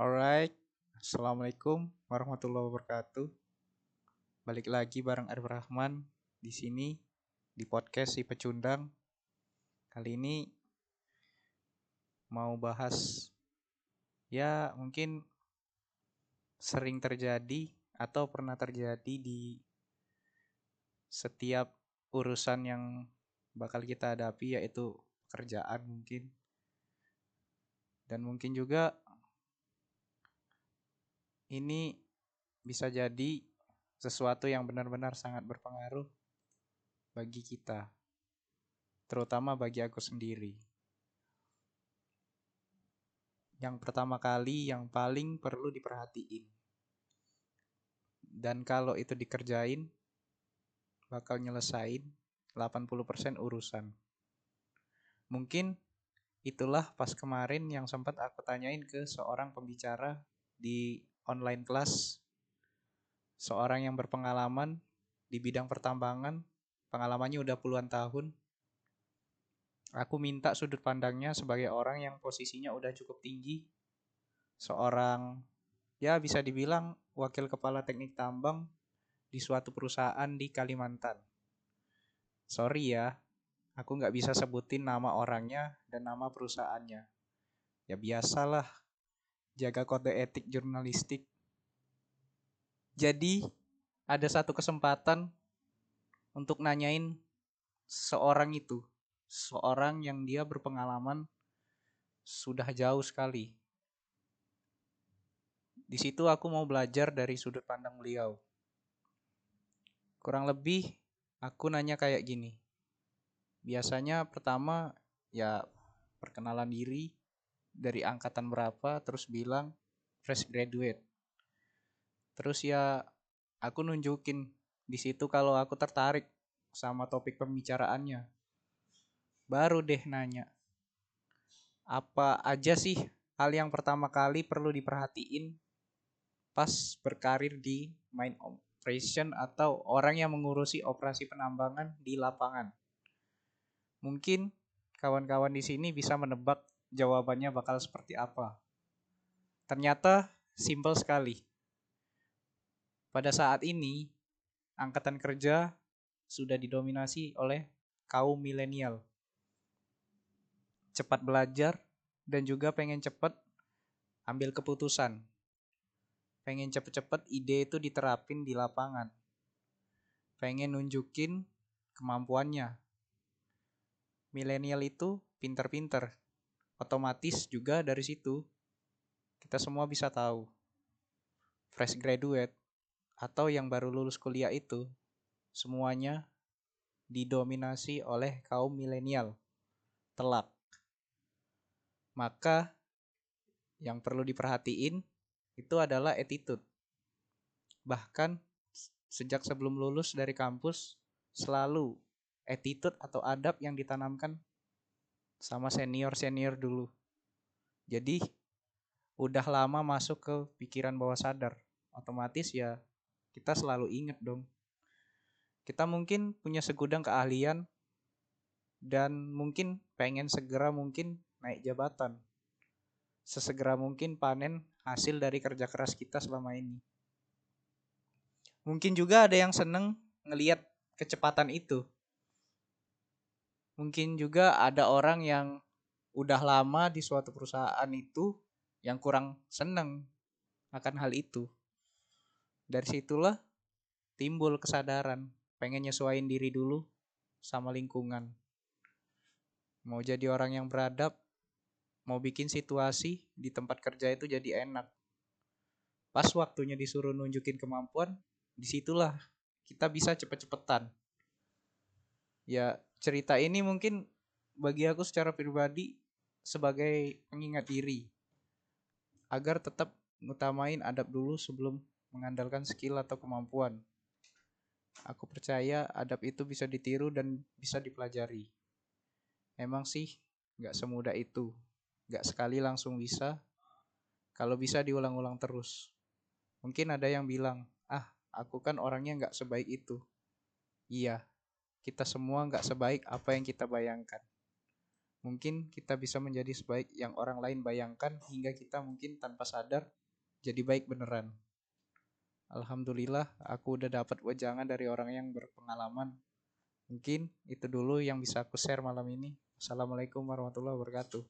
Alright, assalamualaikum warahmatullahi wabarakatuh. Balik lagi bareng Arif Rahman di sini di podcast si pecundang. Kali ini mau bahas ya mungkin sering terjadi atau pernah terjadi di setiap urusan yang bakal kita hadapi yaitu kerjaan mungkin dan mungkin juga ini bisa jadi sesuatu yang benar-benar sangat berpengaruh bagi kita, terutama bagi aku sendiri. Yang pertama kali yang paling perlu diperhatiin. Dan kalau itu dikerjain, bakal nyelesain 80% urusan. Mungkin itulah pas kemarin yang sempat aku tanyain ke seorang pembicara di online kelas seorang yang berpengalaman di bidang pertambangan pengalamannya udah puluhan tahun. Aku minta sudut pandangnya sebagai orang yang posisinya udah cukup tinggi. Seorang ya bisa dibilang wakil kepala teknik tambang di suatu perusahaan di Kalimantan. Sorry ya aku nggak bisa sebutin nama orangnya dan nama perusahaannya. Ya biasalah jaga kode etik jurnalistik. Jadi ada satu kesempatan untuk nanyain seorang itu, seorang yang dia berpengalaman sudah jauh sekali. Di situ aku mau belajar dari sudut pandang beliau. Kurang lebih aku nanya kayak gini. Biasanya pertama ya perkenalan diri, dari angkatan berapa terus bilang fresh graduate terus ya aku nunjukin di situ kalau aku tertarik sama topik pembicaraannya baru deh nanya apa aja sih hal yang pertama kali perlu diperhatiin pas berkarir di mine operation atau orang yang mengurusi operasi penambangan di lapangan. Mungkin kawan-kawan di sini bisa menebak jawabannya bakal seperti apa. Ternyata simpel sekali. Pada saat ini, angkatan kerja sudah didominasi oleh kaum milenial. Cepat belajar dan juga pengen cepat ambil keputusan. Pengen cepet-cepet ide itu diterapin di lapangan. Pengen nunjukin kemampuannya. Milenial itu pinter-pinter otomatis juga dari situ. Kita semua bisa tahu. Fresh graduate atau yang baru lulus kuliah itu semuanya didominasi oleh kaum milenial. Telak. Maka yang perlu diperhatiin itu adalah attitude. Bahkan sejak sebelum lulus dari kampus selalu attitude atau adab yang ditanamkan sama senior-senior dulu. Jadi udah lama masuk ke pikiran bawah sadar. Otomatis ya kita selalu inget dong. Kita mungkin punya segudang keahlian dan mungkin pengen segera mungkin naik jabatan. Sesegera mungkin panen hasil dari kerja keras kita selama ini. Mungkin juga ada yang seneng ngeliat kecepatan itu mungkin juga ada orang yang udah lama di suatu perusahaan itu yang kurang seneng akan hal itu. Dari situlah timbul kesadaran pengen nyesuaiin diri dulu sama lingkungan. Mau jadi orang yang beradab, mau bikin situasi di tempat kerja itu jadi enak. Pas waktunya disuruh nunjukin kemampuan, di situlah kita bisa cepet-cepetan. Ya cerita ini mungkin bagi aku secara pribadi sebagai pengingat diri agar tetap ngutamain adab dulu sebelum mengandalkan skill atau kemampuan. Aku percaya adab itu bisa ditiru dan bisa dipelajari. Emang sih nggak semudah itu, nggak sekali langsung bisa. Kalau bisa diulang-ulang terus. Mungkin ada yang bilang, ah aku kan orangnya nggak sebaik itu. Iya, kita semua nggak sebaik apa yang kita bayangkan. mungkin kita bisa menjadi sebaik yang orang lain bayangkan hingga kita mungkin tanpa sadar jadi baik beneran. Alhamdulillah aku udah dapat wejangan dari orang yang berpengalaman. Mungkin itu dulu yang bisa aku share malam ini. Assalamualaikum warahmatullahi wabarakatuh.